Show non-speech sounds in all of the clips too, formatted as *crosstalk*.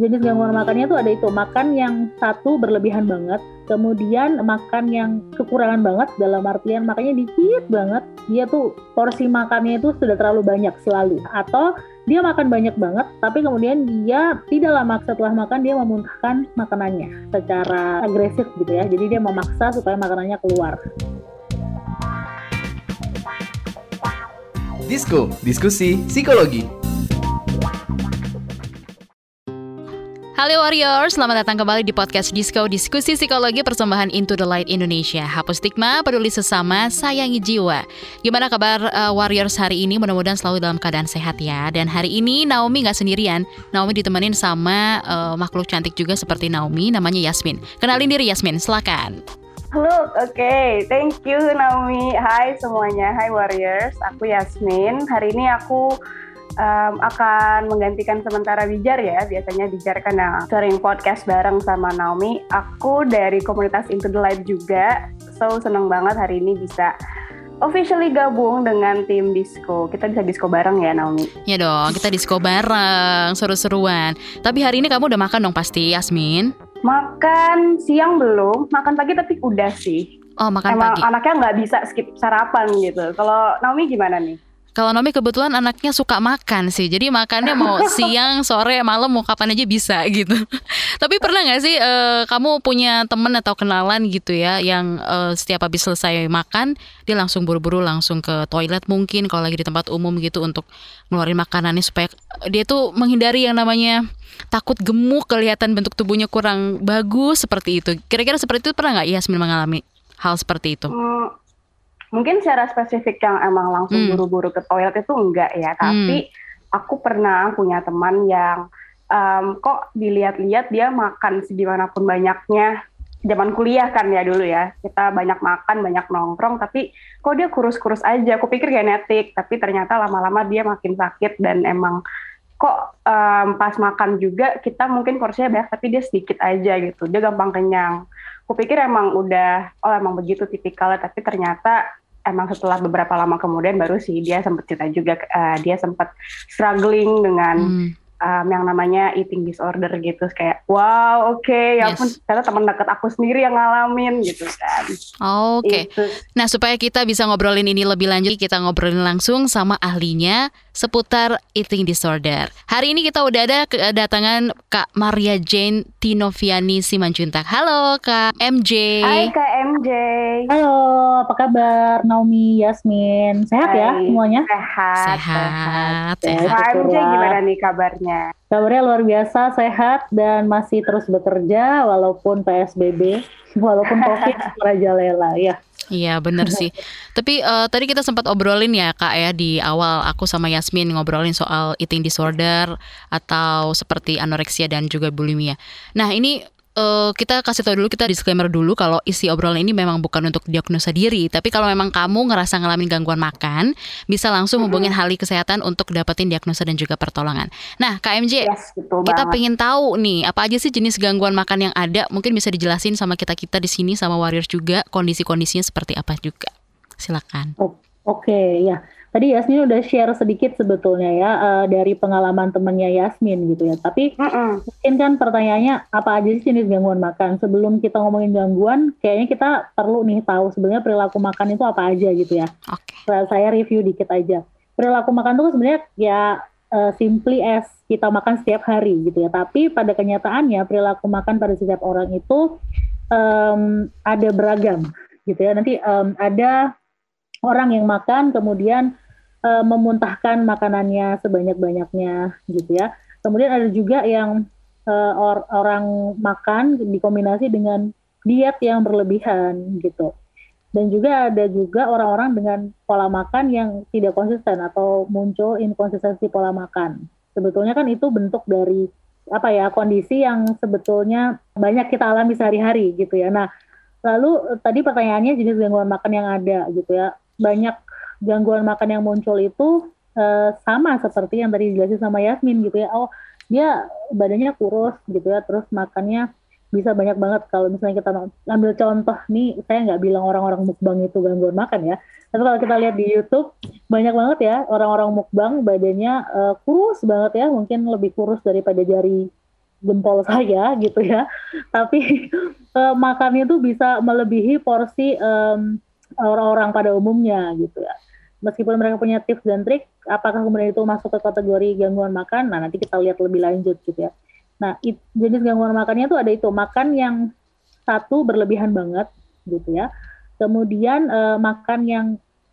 jenis gangguan makannya tuh ada itu makan yang satu berlebihan banget, kemudian makan yang kekurangan banget dalam artian makannya dikit banget, dia tuh porsi makannya itu sudah terlalu banyak selalu, atau dia makan banyak banget, tapi kemudian dia tidak lama setelah makan dia memuntahkan makanannya secara agresif gitu ya, jadi dia memaksa supaya makanannya keluar. Disko, diskusi psikologi. Halo Warriors, selamat datang kembali di podcast Disco Diskusi Psikologi Persembahan Into the Light Indonesia. Hapus stigma, peduli sesama, sayangi jiwa. Gimana kabar uh, Warriors hari ini? Mudah-mudahan selalu dalam keadaan sehat ya. Dan hari ini Naomi nggak sendirian. Naomi ditemenin sama uh, makhluk cantik juga seperti Naomi, namanya Yasmin. Kenalin diri Yasmin, silakan. Halo, oke, okay. thank you Naomi. Hai semuanya, hai Warriors. Aku Yasmin. Hari ini aku um, akan menggantikan sementara Bijar ya. Biasanya Bijar kan yang sering podcast bareng sama Naomi. Aku dari komunitas Into the Light juga. So seneng banget hari ini bisa officially gabung dengan tim disco. Kita bisa disco bareng ya Naomi? Ya dong, kita disco bareng, seru-seruan. Tapi hari ini kamu udah makan dong pasti, Yasmin? Makan siang belum, makan pagi tapi udah sih. Oh, makan Emang pagi. anaknya nggak bisa skip sarapan gitu. Kalau Naomi gimana nih? Kalau Nomi kebetulan anaknya suka makan sih, jadi makannya mau *laughs* siang, sore, malam mau kapan aja bisa *laughs* gitu. Tapi pernah nggak sih uh, kamu punya temen atau kenalan gitu ya, yang uh, setiap habis selesai makan dia langsung buru-buru langsung ke toilet mungkin kalau lagi di tempat umum gitu untuk ngeluarin makanannya supaya dia tuh menghindari yang namanya takut gemuk, kelihatan bentuk tubuhnya kurang bagus seperti itu. Kira-kira seperti itu pernah nggak Yasmin mengalami hal seperti itu? Hmm, mungkin secara spesifik yang emang langsung hmm. buru-buru ke toilet itu enggak ya tapi hmm. aku pernah punya teman yang um, kok dilihat-lihat dia makan segimanapun banyaknya zaman kuliah kan ya dulu ya kita banyak makan banyak nongkrong tapi kok dia kurus-kurus aja aku pikir genetik tapi ternyata lama-lama dia makin sakit dan emang kok um, pas makan juga kita mungkin porsinya banyak tapi dia sedikit aja gitu dia gampang kenyang aku pikir emang udah oh emang begitu tipikalnya tapi ternyata emang setelah beberapa lama kemudian baru sih dia sempat cerita juga uh, dia sempat struggling dengan hmm. Um, yang namanya eating disorder gitu kayak wow oke okay, ya yes. pun ternyata teman dekat aku sendiri yang ngalamin gitu kan. Oke. Okay. Nah supaya kita bisa ngobrolin ini lebih lanjut kita ngobrolin langsung sama ahlinya seputar eating disorder. Hari ini kita udah ada kedatangan Kak Maria Jane Tinoviani Simanjuntak. Halo Kak MJ. Hai Kak MJ. Halo, apa kabar Naomi, Yasmin? Sehat ya Hai. ya semuanya? Sehat. Sehat. sehat. Kak MJ gimana nih kabarnya? Kabarnya luar biasa, sehat dan masih terus bekerja walaupun PSBB, *laughs* walaupun COVID *laughs* merajalela ya. Iya bener *laughs* sih. Tapi uh, tadi kita sempat obrolin ya kak ya di awal aku sama Yasmin ngobrolin soal eating disorder atau seperti anoreksia dan juga bulimia. Nah ini uh, kita kasih tahu dulu kita disclaimer dulu kalau isi obrolan ini memang bukan untuk diagnosa diri, tapi kalau memang kamu ngerasa ngalamin gangguan makan, bisa langsung hubungin Hali Kesehatan untuk dapetin diagnosa dan juga pertolongan. Nah, KMJ, yes, kita banget. pengen tahu nih apa aja sih jenis gangguan makan yang ada? Mungkin bisa dijelasin sama kita kita di sini sama Warriors juga kondisi-kondisinya seperti apa juga. Silakan. Oke, okay, ya. Tadi Yasmin udah share sedikit sebetulnya ya uh, dari pengalaman temennya Yasmin gitu ya. Tapi -uh. mungkin kan pertanyaannya apa aja sih jenis gangguan makan? Sebelum kita ngomongin gangguan, kayaknya kita perlu nih tahu sebenarnya perilaku makan itu apa aja gitu ya. Okay. Saya review dikit aja. Perilaku makan itu sebenarnya ya uh, simply as kita makan setiap hari gitu ya. Tapi pada kenyataannya perilaku makan pada setiap orang itu um, ada beragam gitu ya. Nanti um, ada orang yang makan kemudian uh, memuntahkan makanannya sebanyak-banyaknya gitu ya. Kemudian ada juga yang uh, or orang makan dikombinasi dengan diet yang berlebihan gitu. Dan juga ada juga orang-orang dengan pola makan yang tidak konsisten atau muncul inkonsistensi pola makan. Sebetulnya kan itu bentuk dari apa ya kondisi yang sebetulnya banyak kita alami sehari-hari gitu ya. Nah, lalu tadi pertanyaannya jenis gangguan makan yang ada gitu ya. Banyak gangguan makan yang muncul itu uh, sama seperti yang tadi dijelasin sama Yasmin gitu ya. Oh, dia badannya kurus gitu ya, terus makannya bisa banyak banget. Kalau misalnya kita ambil contoh nih saya nggak bilang orang-orang mukbang itu gangguan makan ya. Tapi kalau kita lihat di YouTube banyak banget ya orang-orang mukbang badannya uh, kurus banget ya. Mungkin lebih kurus daripada jari jempol *laughs* saya gitu ya. Tapi uh, *laughs* makannya itu bisa melebihi porsi um, orang-orang pada umumnya gitu ya meskipun mereka punya tips dan trik apakah kemudian itu masuk ke kategori gangguan makan? Nah nanti kita lihat lebih lanjut gitu ya. Nah it, jenis gangguan makannya itu ada itu makan yang satu berlebihan banget gitu ya. Kemudian uh, makan yang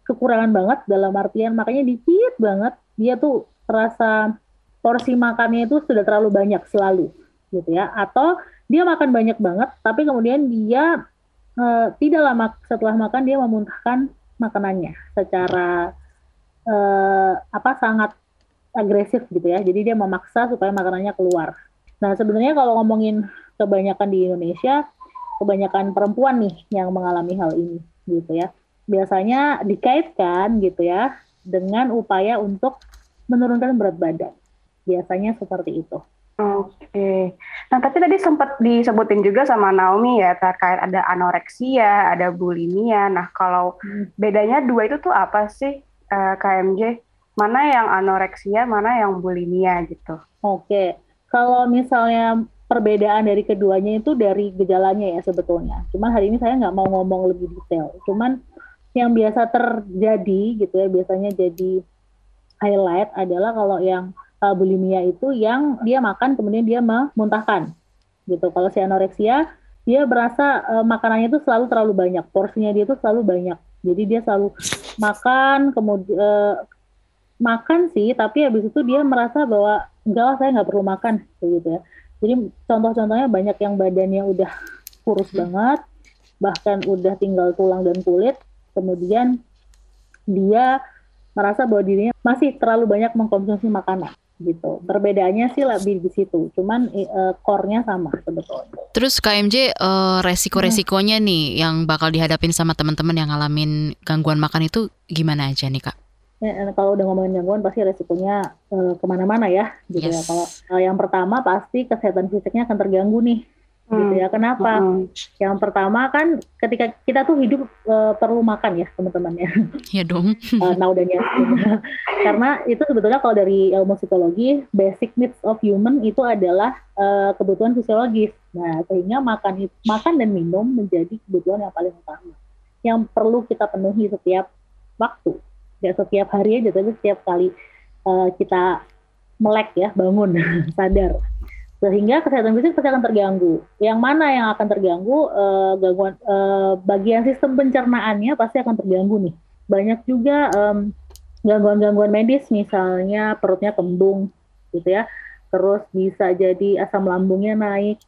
kekurangan banget dalam artian makanya dikit banget dia tuh terasa porsi makannya itu sudah terlalu banyak selalu gitu ya. Atau dia makan banyak banget tapi kemudian dia uh, tidak lama setelah makan dia memuntahkan makanannya secara uh, apa sangat agresif gitu ya. Jadi dia memaksa supaya makanannya keluar. Nah sebenarnya kalau ngomongin kebanyakan di Indonesia kebanyakan perempuan nih yang mengalami hal ini gitu ya. Biasanya dikaitkan gitu ya dengan upaya untuk menurunkan berat badan. Biasanya seperti itu. Oke. Nah, tapi tadi sempat disebutin juga sama Naomi ya terkait ada anoreksia, ada bulimia. Nah, kalau hmm. bedanya dua itu tuh apa sih uh, eh, KMJ? Mana yang anoreksia, mana yang bulimia gitu? Oke. Kalau misalnya perbedaan dari keduanya itu dari gejalanya ya sebetulnya. Cuman hari ini saya nggak mau ngomong lebih detail. Cuman yang biasa terjadi gitu ya, biasanya jadi highlight adalah kalau yang uh, bulimia itu yang dia makan kemudian dia memuntahkan gitu. Kalau si anoreksia dia berasa uh, makanannya itu selalu terlalu banyak, porsinya dia itu selalu banyak. Jadi dia selalu makan kemudian uh, makan sih, tapi habis itu dia merasa bahwa enggak lah saya nggak perlu makan gitu ya. Jadi contoh-contohnya banyak yang badannya udah kurus banget, bahkan udah tinggal tulang dan kulit, kemudian dia merasa bahwa dirinya masih terlalu banyak mengkonsumsi makanan gitu. Perbedaannya sih lebih di situ, cuman uh, core-nya sama sebetulnya. Terus KMJ uh, resiko-resikonya hmm. nih yang bakal dihadapin sama teman-teman yang ngalamin gangguan makan itu gimana aja nih kak? Ya, kalau udah ngomongin gangguan pasti resikonya uh, ke mana-mana ya, gitu ya. yes. ya. Kalau uh, yang pertama pasti kesehatan fisiknya akan terganggu nih gitu hmm. ya. Kenapa? Hmm. Yang pertama kan ketika kita tuh hidup uh, perlu makan ya teman-teman ya. Iya dong. uh, *laughs* now dan ya. *laughs* Karena itu sebetulnya kalau dari ilmu psikologi basic needs of human itu adalah uh, kebutuhan fisiologis. Nah sehingga makan makan dan minum menjadi kebutuhan yang paling utama yang perlu kita penuhi setiap waktu. Ya setiap hari aja tapi setiap kali uh, kita melek ya bangun *laughs* sadar sehingga kesehatan fisik pasti akan terganggu. Yang mana yang akan terganggu uh, gangguan uh, bagian sistem pencernaannya pasti akan terganggu nih. Banyak juga gangguan-gangguan medis misalnya perutnya kembung gitu ya. Terus bisa jadi asam lambungnya naik.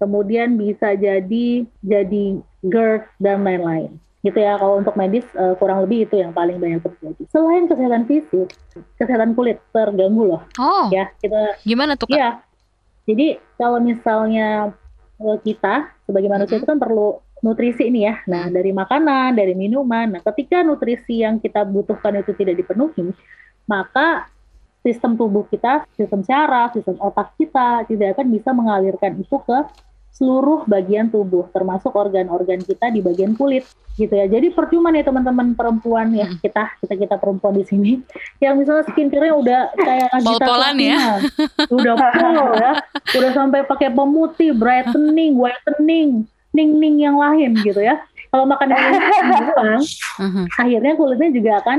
Kemudian bisa jadi jadi GERD dan lain-lain gitu ya kalau untuk medis uh, kurang lebih itu yang paling banyak terjadi selain kesehatan fisik kesehatan kulit terganggu loh oh ya kita gimana tuh kak? ya jadi kalau misalnya eh, kita sebagai manusia itu kan perlu nutrisi ini ya. Nah, dari makanan, dari minuman. Nah, ketika nutrisi yang kita butuhkan itu tidak dipenuhi, maka sistem tubuh kita, sistem syaraf, sistem otak kita tidak akan bisa mengalirkan itu ke seluruh bagian tubuh, termasuk organ-organ kita di bagian kulit, gitu ya. Jadi percuma nih teman-teman perempuan ya hmm. kita kita kita perempuan di sini, yang misalnya skincare-nya udah kayak pol-polan ya, *laughs* udah pol ya, udah sampai pakai pemutih, brightening, whitening, ning-ning yang lain gitu ya. Kalau makan yang *laughs* buang, uh-huh. akhirnya kulitnya juga akan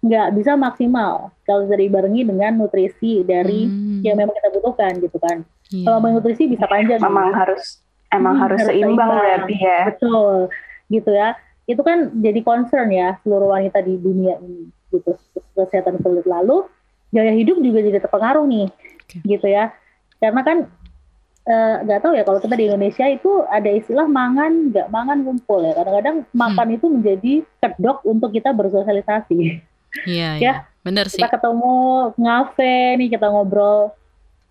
nggak bisa maksimal kalau dibarengi dengan nutrisi dari hmm. yang memang kita butuhkan gitu kan. Yeah. Kalau nutrisi bisa panjang. Memang harus emang hmm, harus, harus seimbang berarti ya. Betul, gitu ya. Itu kan jadi concern ya seluruh wanita di dunia ini gitu kesehatan kulit lalu gaya hidup juga jadi terpengaruh nih okay. gitu ya karena kan eh, nggak uh, tahu ya kalau kita di Indonesia itu ada istilah mangan nggak mangan kumpul ya kadang-kadang hmm. makan itu menjadi kedok untuk kita bersosialisasi iya ya, ya. benar sih kita ketemu ngafe nih kita ngobrol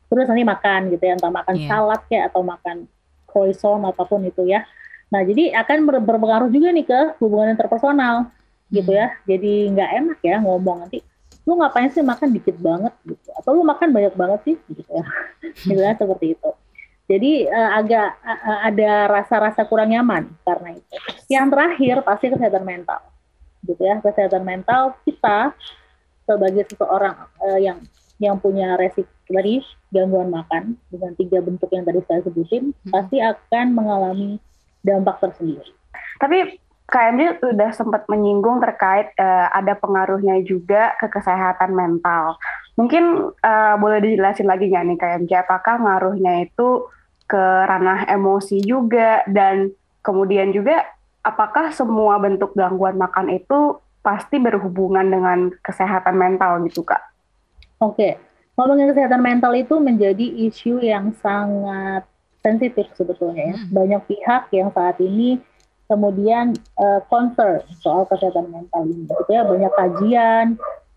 terus nanti makan gitu ya entah makan yeah. salad kayak atau makan croissant apa pun itu ya. Nah jadi akan ber berpengaruh juga nih ke hubungan interpersonal hmm. gitu ya. Jadi nggak enak ya ngomong nanti lu ngapain sih makan dikit banget? gitu. Atau lu makan banyak banget sih? gitu ya. *laughs* Gitu ya seperti itu. Jadi uh, agak uh, ada rasa-rasa kurang nyaman karena itu. Yang terakhir pasti kesehatan mental gitu ya. Kesehatan mental kita sebagai seseorang uh, yang yang punya resiko tadi gangguan makan dengan tiga bentuk yang tadi saya sebutin hmm. pasti akan mengalami dampak tersendiri. Tapi KMJ sudah sempat menyinggung terkait uh, ada pengaruhnya juga ke kesehatan mental. Mungkin uh, boleh dijelasin lagi nggak nih KMJ, apakah ngaruhnya itu ke ranah emosi juga dan kemudian juga apakah semua bentuk gangguan makan itu pasti berhubungan dengan kesehatan mental gitu kak? Oke, ngomongin kesehatan mental itu menjadi isu yang sangat sensitif sebetulnya ya. Hmm. Banyak pihak yang saat ini kemudian uh, concern soal kesehatan mental ini. Gitu ya, banyak kajian,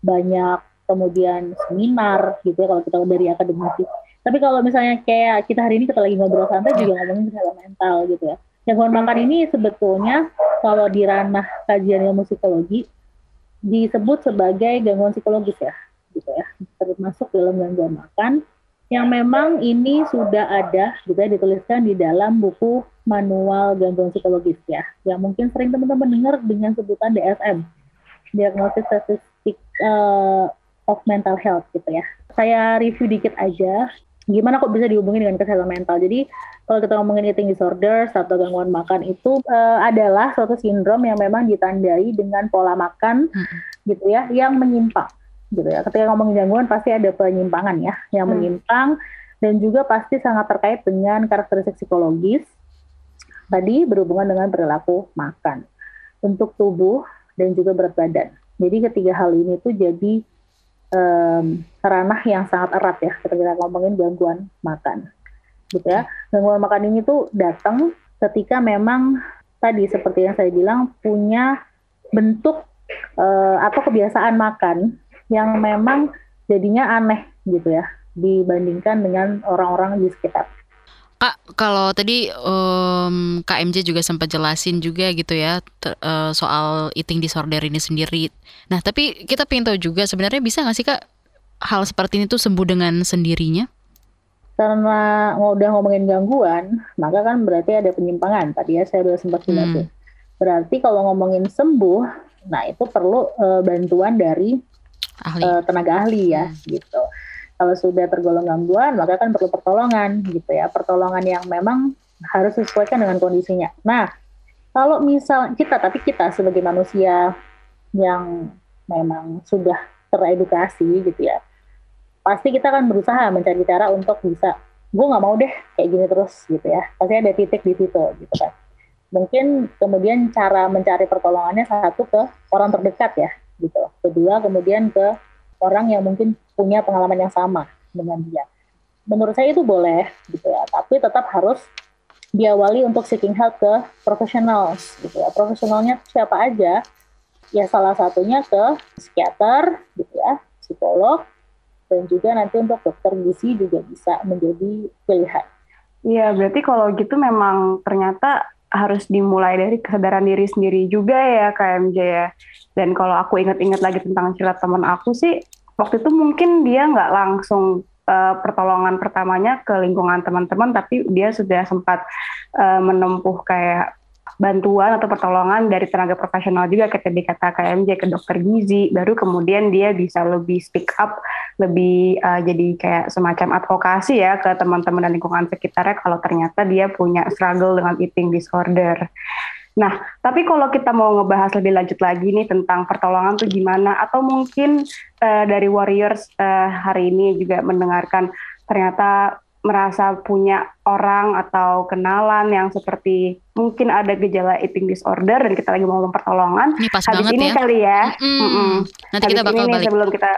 banyak kemudian seminar gitu ya kalau kita dari akademisi. Tapi kalau misalnya kayak kita hari ini kita lagi ngobrol santai juga ngomongin kesehatan mental gitu ya. Gangguan makan ini sebetulnya kalau di ranah kajian ilmu psikologi disebut sebagai gangguan psikologis ya, gitu ya, termasuk dalam gangguan makan yang memang ini sudah ada, gitu ya, dituliskan di dalam buku manual gangguan psikologis ya, yang mungkin sering teman-teman dengar dengan sebutan DSM, Diagnosis Statistic uh, of Mental Health gitu ya. Saya review dikit aja, gimana kok bisa dihubungi dengan kesehatan mental. Jadi kalau kita ngomongin eating disorder atau gangguan makan itu uh, adalah suatu sindrom yang memang ditandai dengan pola makan hmm. gitu ya yang menyimpang gitu ya. Ketika ngomongin gangguan pasti ada penyimpangan ya yang hmm. menyimpang dan juga pasti sangat terkait dengan karakteristik psikologis tadi berhubungan dengan perilaku makan untuk tubuh dan juga berat badan. Jadi ketiga hal ini tuh jadi um, ranah yang sangat erat ya ketika kita ngomongin gangguan makan gitu ya. Gangguan makan ini tuh datang ketika memang tadi seperti yang saya bilang punya bentuk uh, atau kebiasaan makan yang memang jadinya aneh gitu ya dibandingkan dengan orang-orang di sekitar. Kak, kalau tadi um, Kak MJ juga sempat jelasin juga gitu ya ter, uh, soal eating disorder ini sendiri. Nah, tapi kita pengen tahu juga sebenarnya bisa nggak sih Kak hal seperti ini tuh sembuh dengan sendirinya? karena udah ngomongin gangguan, maka kan berarti ada penyimpangan. Tadi ya saya sudah sempat bilang hmm. Berarti kalau ngomongin sembuh, nah itu perlu uh, bantuan dari ahli. Uh, tenaga ahli ya, hmm. gitu. Kalau sudah tergolong gangguan, maka kan perlu pertolongan, gitu ya. Pertolongan yang memang harus disesuaikan dengan kondisinya. Nah, kalau misal kita, tapi kita sebagai manusia yang memang sudah teredukasi, gitu ya pasti kita akan berusaha mencari cara untuk bisa gue nggak mau deh kayak gini terus gitu ya pasti ada titik di situ gitu kan mungkin kemudian cara mencari pertolongannya satu ke orang terdekat ya gitu. Kedua kemudian ke orang yang mungkin punya pengalaman yang sama dengan dia. Menurut saya itu boleh gitu ya. Tapi tetap harus diawali untuk seeking help ke profesional gitu ya. Profesionalnya siapa aja? Ya salah satunya ke psikiater gitu ya psikolog dan juga nanti untuk dokter gizi juga bisa menjadi pilihan. Iya, berarti kalau gitu memang ternyata harus dimulai dari kesadaran diri sendiri juga ya KMJ ya. Dan kalau aku ingat-ingat lagi tentang cerita teman aku sih, waktu itu mungkin dia nggak langsung uh, pertolongan pertamanya ke lingkungan teman-teman, tapi dia sudah sempat uh, menempuh kayak bantuan atau pertolongan dari tenaga profesional juga ketika kata KMJ ke dokter gizi baru kemudian dia bisa lebih speak up lebih uh, jadi kayak semacam advokasi ya ke teman-teman dan lingkungan sekitarnya kalau ternyata dia punya struggle dengan eating disorder. Nah, tapi kalau kita mau ngebahas lebih lanjut lagi nih tentang pertolongan tuh gimana atau mungkin uh, dari Warriors uh, hari ini juga mendengarkan ternyata merasa punya orang atau kenalan yang seperti mungkin ada gejala eating disorder dan kita lagi mau pertolongan. Ini pas habis banget ini ya. kali ya. Mm -mm. Mm -mm. Nanti habis kita bakal ini balik. sebelum kita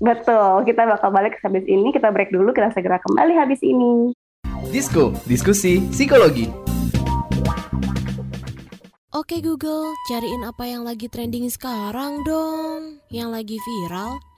betul, kita bakal balik habis ini kita break dulu, kita segera kembali habis ini. Disko, diskusi psikologi. Oke Google, cariin apa yang lagi trending sekarang dong. Yang lagi viral,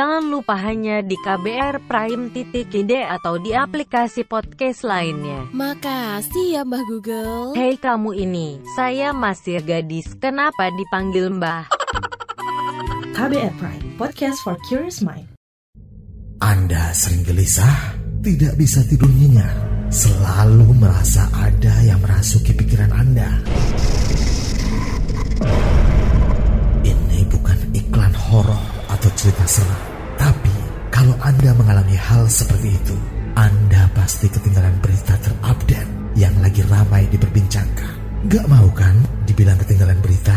Jangan lupa hanya di KBR Prime titik ide atau di aplikasi podcast lainnya. Makasih ya Mbah Google. Hei kamu ini, saya masih gadis. Kenapa dipanggil Mbah? *laughs* KBR Prime, podcast for curious mind. Anda sering gelisah, tidak bisa tidur nyenyak, selalu merasa ada yang merasuki pikiran Anda. Ini bukan iklan horor atau cerita serem, tapi kalau Anda mengalami hal seperti itu, Anda pasti ketinggalan berita terupdate yang lagi ramai diperbincangkan. Gak mau kan dibilang ketinggalan berita?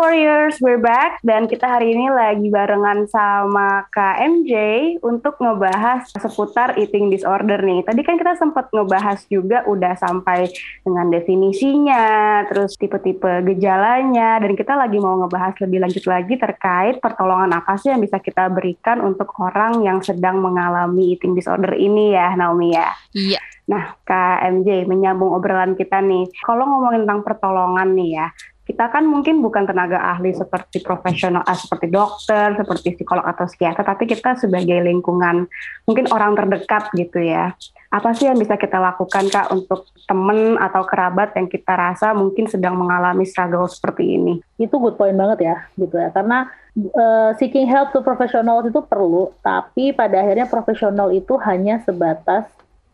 Warriors, we're back dan kita hari ini lagi barengan sama Kak MJ untuk ngebahas seputar eating disorder nih. Tadi kan kita sempat ngebahas juga udah sampai dengan definisinya, terus tipe-tipe gejalanya, dan kita lagi mau ngebahas lebih lanjut lagi terkait pertolongan apa sih yang bisa kita berikan untuk orang yang sedang mengalami eating disorder ini ya, Naomi ya. Iya. Nah, Kak MJ, menyambung obrolan kita nih, kalau ngomongin tentang pertolongan nih ya, kita kan mungkin bukan tenaga ahli seperti profesional, ah, seperti dokter, seperti psikolog atau psikiater, tapi kita sebagai lingkungan, mungkin orang terdekat gitu ya. Apa sih yang bisa kita lakukan Kak untuk temen atau kerabat yang kita rasa mungkin sedang mengalami struggle seperti ini? Itu good point banget ya, gitu ya. Karena uh, seeking help to professional itu perlu, tapi pada akhirnya profesional itu hanya sebatas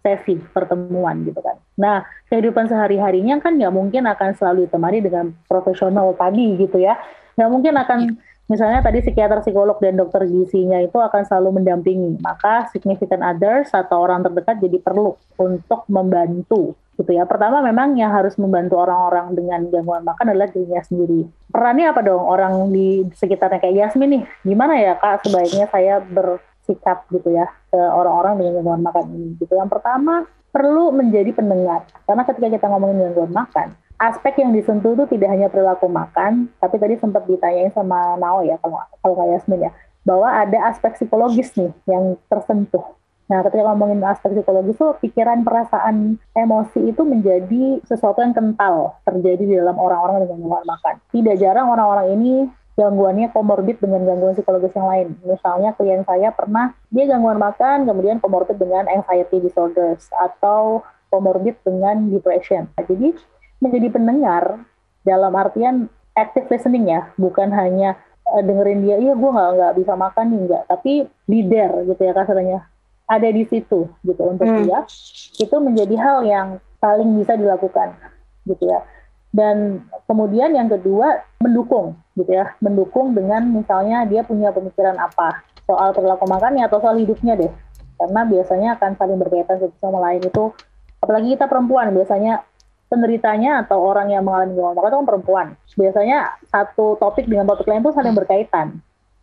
sesi pertemuan gitu kan. Nah kehidupan sehari-harinya kan nggak mungkin akan selalu ditemani dengan profesional tadi gitu ya. Nggak mungkin akan misalnya tadi psikiater, psikolog dan dokter gizinya itu akan selalu mendampingi. Maka significant others atau orang terdekat jadi perlu untuk membantu gitu ya. Pertama memang yang harus membantu orang-orang dengan gangguan makan adalah dirinya sendiri. Perannya apa dong orang di sekitarnya kayak Yasmin nih? Gimana ya kak sebaiknya saya ber sikap gitu ya ke orang-orang dengan gangguan makan ini gitu. Yang pertama perlu menjadi pendengar karena ketika kita ngomongin gangguan makan aspek yang disentuh itu tidak hanya perilaku makan tapi tadi sempat ditanyain sama Nao ya kalau kalau kayak Yasmin ya bahwa ada aspek psikologis nih yang tersentuh Nah, ketika ngomongin aspek psikologis tuh pikiran, perasaan, emosi itu menjadi sesuatu yang kental terjadi di dalam orang-orang dengan gangguan makan. Tidak jarang orang-orang ini gangguannya komorbid dengan gangguan psikologis yang lain. Misalnya klien saya pernah dia gangguan makan, kemudian komorbid dengan anxiety disorders atau komorbid dengan depression. Jadi menjadi pendengar dalam artian active listening ya, bukan hanya uh, dengerin dia, iya gue nggak nggak bisa makan nih nggak, tapi leader gitu ya kasarnya ada di situ gitu untuk hmm. dia itu menjadi hal yang paling bisa dilakukan gitu ya dan kemudian yang kedua mendukung gitu ya. Mendukung dengan misalnya dia punya pemikiran apa. Soal perilaku makannya atau soal hidupnya deh. Karena biasanya akan saling berkaitan satu sama lain. Itu apalagi kita perempuan biasanya penderitanya atau orang yang mengalami gangguan makan itu kan perempuan. Biasanya satu topik dengan topik lain itu saling berkaitan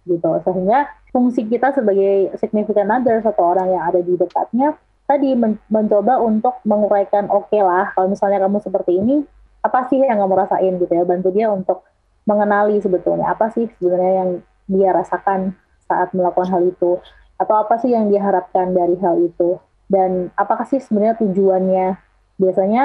gitu. Sehingga fungsi kita sebagai significant other atau orang yang ada di dekatnya tadi men mencoba untuk menguraikan oke okay lah kalau misalnya kamu seperti ini apa sih yang kamu rasain gitu ya? Bantu dia untuk mengenali sebetulnya. Apa sih sebenarnya yang dia rasakan saat melakukan hal itu? Atau apa sih yang dia harapkan dari hal itu? Dan apakah sih sebenarnya tujuannya? Biasanya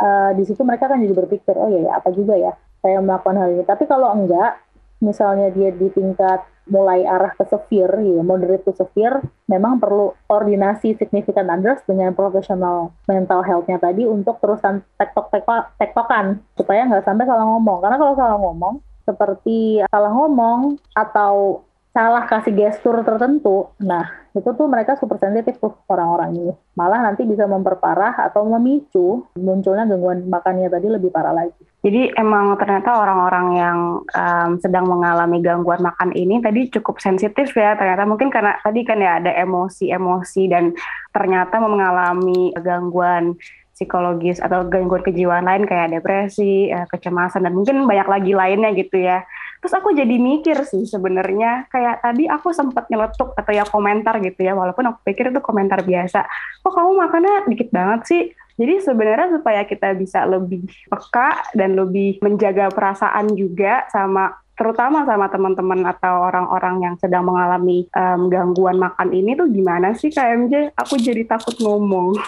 uh, di situ mereka kan jadi berpikir oh ya, ya apa juga ya saya melakukan hal ini? Tapi kalau enggak misalnya dia di tingkat mulai arah ke severe, ya, moderate to severe, memang perlu koordinasi signifikan others dengan profesional mental health-nya tadi untuk terusan tektok tektokan supaya nggak sampai salah ngomong. Karena kalau salah ngomong, seperti salah ngomong atau salah kasih gestur tertentu, nah itu tuh mereka super sensitif tuh orang-orang ini. Malah nanti bisa memperparah atau memicu munculnya gangguan makannya tadi lebih parah lagi. Jadi emang ternyata orang-orang yang um, sedang mengalami gangguan makan ini tadi cukup sensitif ya ternyata mungkin karena tadi kan ya ada emosi-emosi dan ternyata mengalami gangguan psikologis atau gangguan kejiwaan lain kayak depresi, eh, kecemasan dan mungkin banyak lagi lainnya gitu ya. Terus aku jadi mikir sih sebenarnya kayak tadi aku sempat nyeletuk atau ya komentar gitu ya walaupun aku pikir itu komentar biasa. Kok kamu makannya dikit banget sih? Jadi sebenarnya supaya kita bisa lebih peka dan lebih menjaga perasaan juga sama terutama sama teman-teman atau orang-orang yang sedang mengalami um, gangguan makan ini tuh gimana sih KMJ? Aku jadi takut ngomong. *laughs*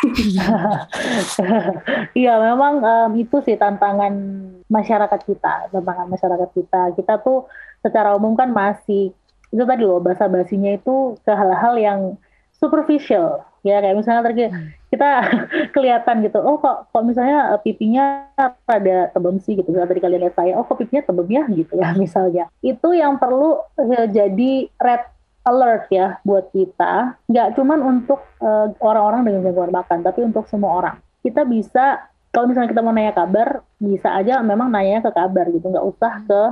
Iya memang um, itu sih tantangan masyarakat kita, tantangan masyarakat kita. Kita tuh secara umum kan masih itu tadi loh bahasa basinya itu ke hal-hal yang superficial ya kayak misalnya hmm. Kita *laughs* kelihatan gitu. Oh kok kok misalnya eh, pipinya pada tebem sih gitu. Tadi kalian lihat saya oh kok pipinya tebem ya gitu ya *laughs* misalnya. Itu yang perlu ya, jadi red alert ya buat kita. Nggak cuman untuk uh, orang-orang dengan gangguan makan tapi untuk semua orang. Kita bisa kalau misalnya kita mau nanya kabar bisa aja memang nanya ke kabar gitu. Nggak usah ke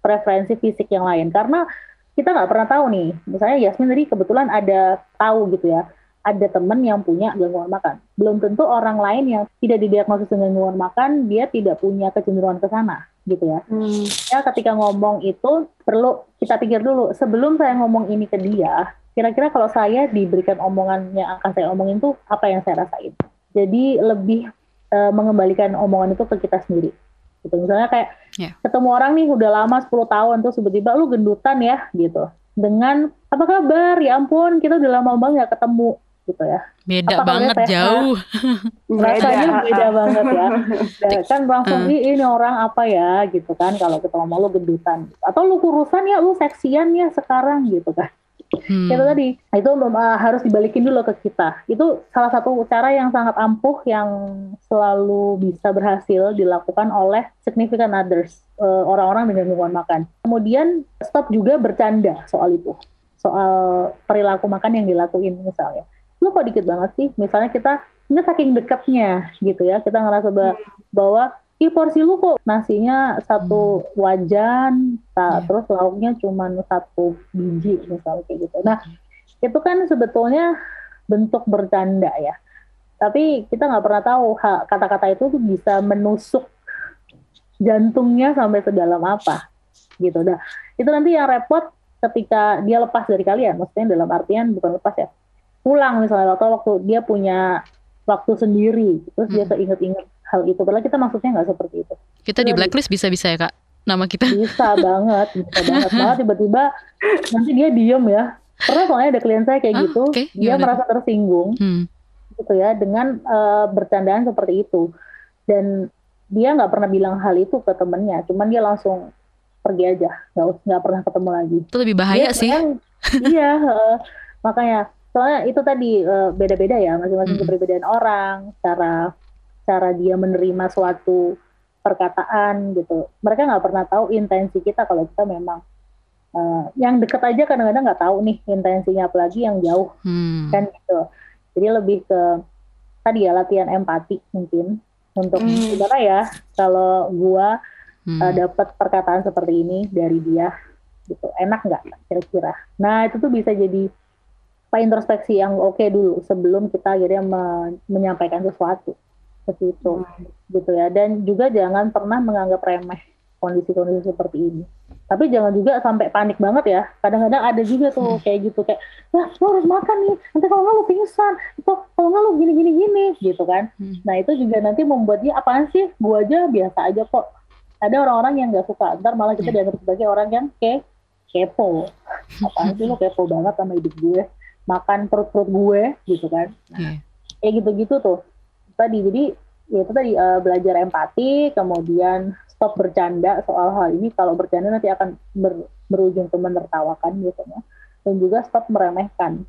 preferensi fisik yang lain. Karena kita nggak pernah tahu nih. Misalnya Yasmin tadi kebetulan ada tahu gitu ya ada teman yang punya gangguan makan. Belum tentu orang lain yang tidak didiagnosis dengan gangguan makan, dia tidak punya kecenderungan ke sana, gitu ya. Hmm. Ya, ketika ngomong itu perlu kita pikir dulu, sebelum saya ngomong ini ke dia, kira-kira kalau saya diberikan omongan yang akan saya omongin tuh apa yang saya rasain. Jadi lebih e, mengembalikan omongan itu ke kita sendiri. Gitu. Misalnya kayak yeah. ketemu orang nih udah lama 10 tahun terus tiba-tiba lu gendutan ya gitu. Dengan apa kabar? Ya ampun, kita udah lama banget gak ketemu gitu ya. Beda Apa banget jauh. *laughs* Rasanya beda, beda banget ya. *laughs* Dan kan langsung uh. ini orang apa ya gitu kan kalau kita ngomong lu gendutan atau lu kurusan ya lu seksian ya sekarang gitu kan. Hmm. Itu tadi itu uh, harus dibalikin dulu ke kita. Itu salah satu cara yang sangat ampuh yang selalu bisa berhasil dilakukan oleh significant others uh, orang-orang dengan gangguan makan. Kemudian stop juga bercanda soal itu, soal perilaku makan yang dilakuin misalnya lu kok dikit banget sih misalnya kita ini saking dekatnya gitu ya kita ngerasa bahwa Ih porsi lu kok nasinya satu hmm. wajan, tak, yeah. terus lauknya cuma satu biji misalnya kayak gitu. Nah itu kan sebetulnya bentuk bercanda ya. Tapi kita nggak pernah tahu kata-kata itu bisa menusuk jantungnya sampai sedalam apa gitu. Nah itu nanti yang repot ketika dia lepas dari kalian. Maksudnya dalam artian bukan lepas ya, pulang misalnya atau waktu dia punya waktu sendiri terus hmm. dia keinget-inget hal itu. Padahal kita maksudnya nggak seperti itu. Kita di blacklist bisa-bisa ya kak? Nama kita. Bisa *laughs* banget bisa banget. Malah tiba-tiba nanti dia diem ya. Pernah soalnya ada klien saya kayak ah, gitu. okay. dia merasa tersinggung hmm. gitu ya dengan uh, bercandaan seperti itu. Dan dia nggak pernah bilang hal itu ke temennya cuman dia langsung pergi aja. Nggak nggak pernah ketemu lagi. Itu lebih bahaya dia, sih. *laughs* iya uh, makanya soalnya itu tadi uh, beda-beda ya masing-masing hmm. keberbedaan orang cara cara dia menerima suatu perkataan gitu mereka nggak pernah tahu intensi kita kalau kita memang uh, yang deket aja kadang-kadang nggak tahu nih intensinya apalagi yang jauh hmm. kan gitu jadi lebih ke tadi ya latihan empati mungkin untuk hmm. gimana ya kalau gua hmm. uh, dapat perkataan seperti ini dari dia gitu enak nggak kira-kira nah itu tuh bisa jadi apa introspeksi yang oke okay dulu sebelum kita akhirnya me menyampaikan sesuatu. Seperti itu. Hmm. gitu ya. Dan juga jangan pernah menganggap remeh kondisi-kondisi seperti ini. Tapi jangan juga sampai panik banget ya. Kadang-kadang ada juga tuh hmm. kayak gitu. Kayak ya lo harus makan nih. Nanti kalau nggak lo pingsan. Itu kalau nggak lo gini gini. Gini gitu kan. Hmm. nah itu juga nanti membuat dia apaan sih? Gua aja biasa aja kok. Ada orang-orang yang nggak suka. Ntar malah kita hmm. dianggap sebagai orang yang kayak kepo. *laughs* Apaan sih lo kepo banget sama hidup gue makan perut-perut gue gitu kan. Nah, yeah. Kayak gitu-gitu tuh. Tadi jadi ya itu tadi uh, belajar empati, kemudian stop bercanda soal hal ini. Kalau bercanda nanti akan ber, berujung ke menertawakan biasanya. Dan juga stop meremehkan.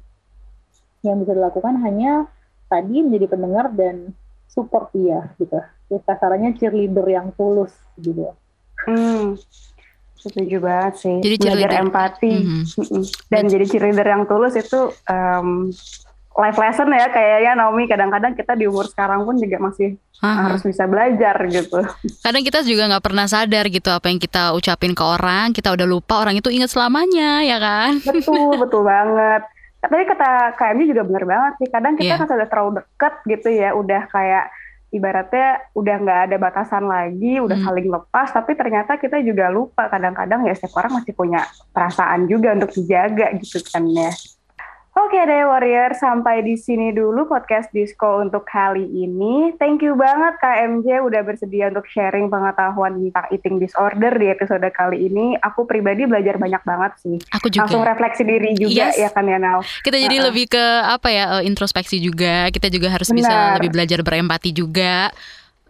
Yang bisa dilakukan hanya tadi menjadi pendengar dan support dia gitu. Jadi kasarannya cheerleader yang tulus gitu. Hmm. Setuju banget sih. Jadi Belajar empati. Mhm. Mm-mm. Dan jadi cheerleader yang tulus itu um, life lesson ya kayaknya Naomi kadang-kadang kita di umur sekarang pun juga masih Aha. harus bisa belajar gitu. Kadang kita juga nggak pernah sadar gitu apa yang kita ucapin ke orang, kita udah lupa orang itu ingat selamanya, ya kan? Betul, *laughs* betul banget. Tapi kata KMJ juga bener banget sih. Kadang kita Iya. kan sudah terlalu deket gitu ya, udah kayak ibaratnya udah nggak ada batasan lagi, udah Hmm. saling lepas. Tapi ternyata kita juga lupa kadang-kadang ya setiap orang masih punya perasaan juga untuk dijaga gitu kan ya. Oke deh Warrior, sampai di sini dulu podcast Disco untuk kali ini. Thank you banget KMJ udah bersedia untuk sharing pengetahuan tentang eating disorder di episode kali ini. Aku pribadi belajar banyak banget sih. Aku juga. Langsung refleksi diri juga Yes. ya kan ya Nal. Kita jadi Uh-uh. lebih ke apa ya eh, introspeksi juga. Kita juga harus bisa Benar. lebih belajar berempati juga.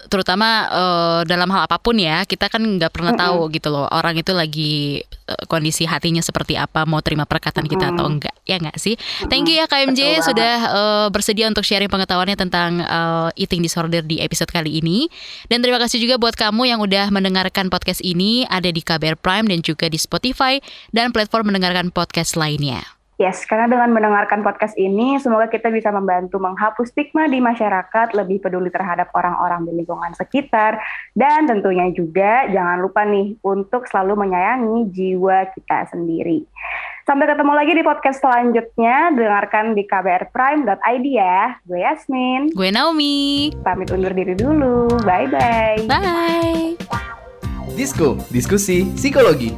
Terutama eh, dalam hal apa pun ya, kita kan nggak pernah Mm-mm. tahu gitu loh orang itu lagi eh, kondisi hatinya seperti apa, mau terima perkataan kita atau enggak, ya enggak sih? Thank you ya KMJ Betul sudah eh, bersedia untuk sharing pengetahuannya tentang eh, eating disorder di episode kali ini. Dan terima kasih juga buat kamu yang udah mendengarkan podcast ini ada di KBR Prime dan juga di Spotify dan platform mendengarkan podcast lainnya. Yes, karena dengan mendengarkan podcast ini, semoga kita bisa membantu menghapus stigma di masyarakat, lebih peduli terhadap orang-orang di lingkungan sekitar, dan tentunya juga jangan lupa nih untuk selalu menyayangi jiwa kita sendiri. Sampai ketemu lagi di podcast selanjutnya, dengarkan di kbrprime.id ya. Gue Yasmin, Gue Naomi. pamit undur diri dulu. Bye-bye. Bye. Disko, diskusi psikologi.